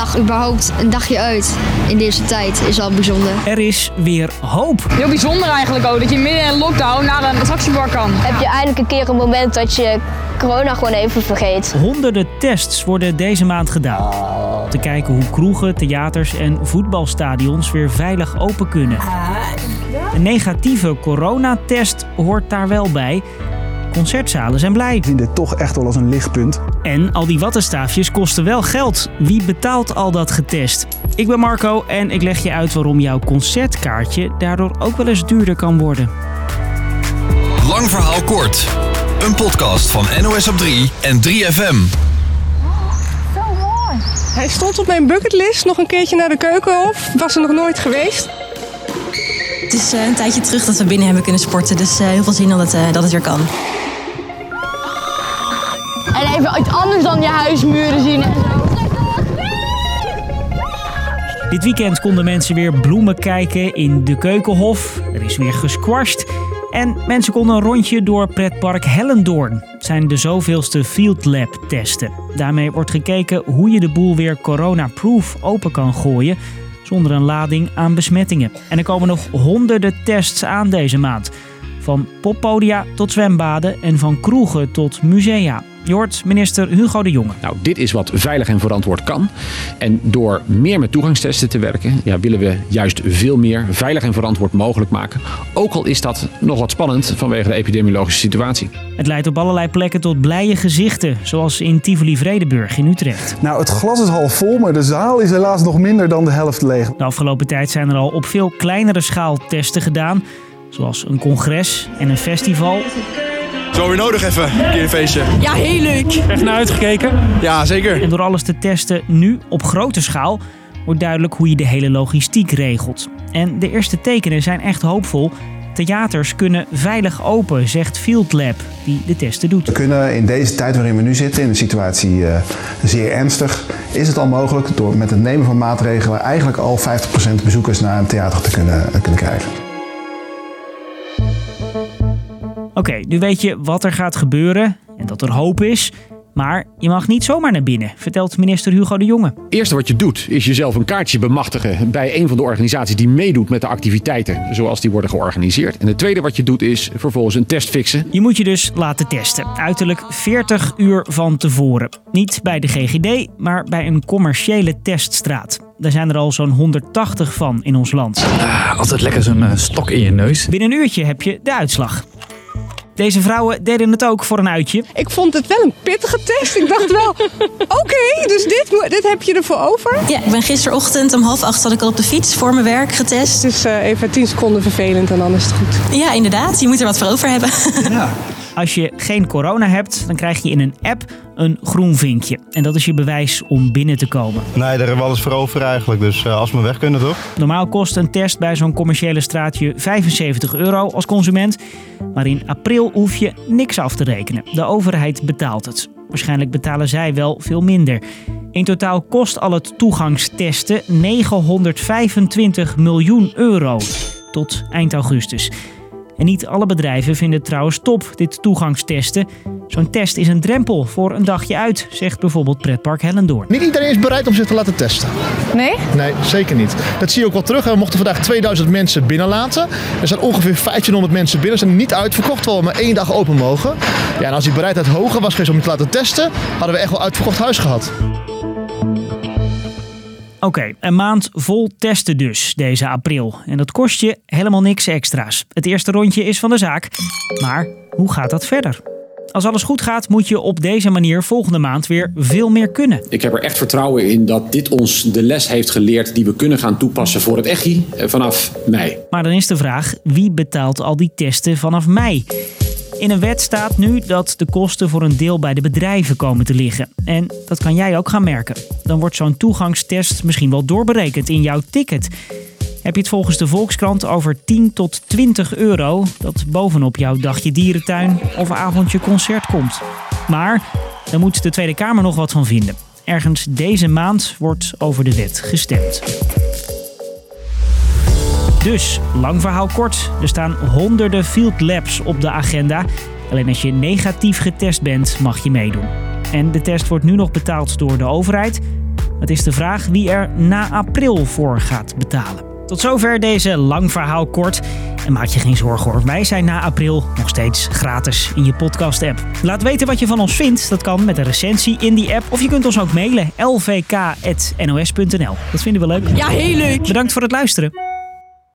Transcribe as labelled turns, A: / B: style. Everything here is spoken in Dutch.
A: dag überhaupt een dagje uit in deze tijd is al bijzonder.
B: Er is weer hoop.
C: Heel bijzonder eigenlijk ook, dat je midden in een lockdown naar een attractiebar kan.
D: Heb je eindelijk een keer een moment dat je corona gewoon even vergeet.
B: Honderden tests worden deze maand gedaan. Om te kijken hoe kroegen, theaters en voetbalstadions weer veilig open kunnen. Een negatieve coronatest hoort daar wel bij. Concertzalen zijn blij.
E: Ik zie dit toch echt wel als een lichtpunt.
B: En al die wattenstaafjes kosten wel geld. Wie betaalt al dat getest? Ik ben Marco en ik leg je uit waarom jouw concertkaartje daardoor ook wel eens duurder kan worden.
F: Lang verhaal kort. Een podcast van NOS op 3 en 3FM.
G: Hij stond op mijn bucketlist nog een keertje naar de keukenhof. Was er nog nooit geweest.
H: Het is eh, een tijdje terug dat we binnen hebben kunnen sporten. Dus eh, heel veel zin dat eh, dat het weer kan.
D: En even iets anders dan je huismuren zien en zo.
B: Dit weekend konden mensen weer bloemen kijken in de Keukenhof. Er is weer gesquashed. En mensen konden een rondje door pretpark Hellendoorn. Het zijn de zoveelste Field Lab testen. Daarmee wordt gekeken hoe je de boel weer corona-proof open kan gooien zonder een lading aan besmettingen. En er komen nog honderden tests aan deze maand. Van poppodia tot zwembaden en van kroegen tot musea. Je hoort minister Hugo de Jonge.
I: Nou, dit is wat veilig en verantwoord kan. En door meer met toegangstesten te werken, ja, willen we juist veel meer veilig en verantwoord mogelijk maken. Ook al is dat nog wat spannend vanwege de epidemiologische situatie.
B: Het leidt op allerlei plekken tot blije gezichten, zoals in Tivoli-Vredenburg in Utrecht.
E: Nou, het glas is half vol, maar de zaal is helaas nog minder dan de helft leeg.
B: De afgelopen tijd zijn er al op veel kleinere schaal testen gedaan, zoals een congres en een festival.
J: Zo weer nodig even, een keer een feestje.
H: Ja, heel leuk.
B: Echt naar uitgekeken?
J: Ja, zeker.
B: En door alles te testen nu op grote schaal wordt duidelijk hoe je de hele logistiek regelt. En de eerste tekenen zijn echt hoopvol. Theaters kunnen veilig open, zegt Field Lab, die de testen doet.
E: We kunnen in deze tijd waarin we nu zitten, in de situatie uh, zeer ernstig, is het al mogelijk door met het nemen van maatregelen eigenlijk al 50% bezoekers naar een theater te kunnen, uh, kunnen krijgen.
B: Oké, nu weet je wat er gaat gebeuren en dat er hoop is. Maar je mag niet zomaar naar binnen, vertelt minister Hugo de Jonge.
I: Het eerste wat je doet is jezelf een kaartje bemachtigen bij een van de organisaties die meedoet met de activiteiten zoals die worden georganiseerd. En het tweede wat je doet is vervolgens een test fixen.
B: Je moet je dus laten testen, uiterlijk 40 uur van tevoren. Niet bij de GGD, maar bij een commerciële teststraat. Daar zijn er al zo'n 180 van in ons land.
K: Ah, altijd lekker zo'n uh, stok in je neus.
B: Binnen een uurtje heb je de uitslag. Deze vrouwen deden het ook voor een uitje.
G: Ik vond het wel een pittige test. Ik dacht wel, oké, okay, dus dit, dit heb je ervoor over?
H: Ja, ik ben gisterochtend om half acht zat ik al op de fiets voor mijn werk getest.
G: Het is uh, even tien seconden vervelend en dan is het goed.
H: Ja, inderdaad. Je moet er wat voor over hebben.
B: Ja. Als je geen corona hebt, dan krijg je in een app een groen vinkje. En dat is je bewijs om binnen te komen.
L: Nee, daar hebben we alles voor over eigenlijk. Dus uh, als we weg kunnen, toch?
B: Normaal kost een test bij zo'n commerciële straatje 75 euro als consument. Maar in april hoef je niks af te rekenen. De overheid betaalt het. Waarschijnlijk betalen zij wel veel minder. In totaal kost al het toegangstesten 925 miljoen euro tot eind augustus. En niet alle bedrijven vinden het trouwens top, dit toegangstesten. Zo'n test is een drempel voor een dagje uit, zegt bijvoorbeeld pretpark Hellendoorn.
M: Niet iedereen is bereid om zich te laten testen.
G: Nee?
M: Nee, zeker niet. Dat zie je ook wel terug. We mochten vandaag 2000 mensen binnenlaten. Er zijn ongeveer 1500 mensen binnen. Ze zijn niet uitverkocht, terwijl we maar één dag open mogen. Ja, en als die bereidheid hoger was geweest om je te laten testen, hadden we echt wel uitverkocht huis gehad.
B: Oké, okay, een maand vol testen dus, deze april. En dat kost je helemaal niks extra's. Het eerste rondje is van de zaak. Maar hoe gaat dat verder? Als alles goed gaat, moet je op deze manier volgende maand weer veel meer kunnen.
I: Ik heb er echt vertrouwen in dat dit ons de les heeft geleerd die we kunnen gaan toepassen voor het ECHI vanaf mei.
B: Maar dan is de vraag, wie betaalt al die testen vanaf mei? In een wet staat nu dat de kosten voor een deel bij de bedrijven komen te liggen. En dat kan jij ook gaan merken. Dan wordt zo'n toegangstest misschien wel doorberekend in jouw ticket. Heb je het volgens de Volkskrant over 10 tot 20 euro dat bovenop jouw dagje dierentuin of avondje concert komt. Maar daar moet de Tweede Kamer nog wat van vinden. Ergens deze maand wordt over de wet gestemd. Dus, lang verhaal kort, er staan honderden field labs op de agenda. Alleen als je negatief getest bent, mag je meedoen. En de test wordt nu nog betaald door de overheid. Het is de vraag wie er na april voor gaat betalen. Tot zover deze lang verhaal kort. En maak je geen zorgen hoor, wij zijn na april nog steeds gratis in je podcast-app. Laat weten wat je van ons vindt. Dat kan met een recensie in die app. Of je kunt ons ook mailen lvk.nos.nl. Dat vinden we leuk.
C: Ja, heel leuk.
B: Bedankt voor het luisteren.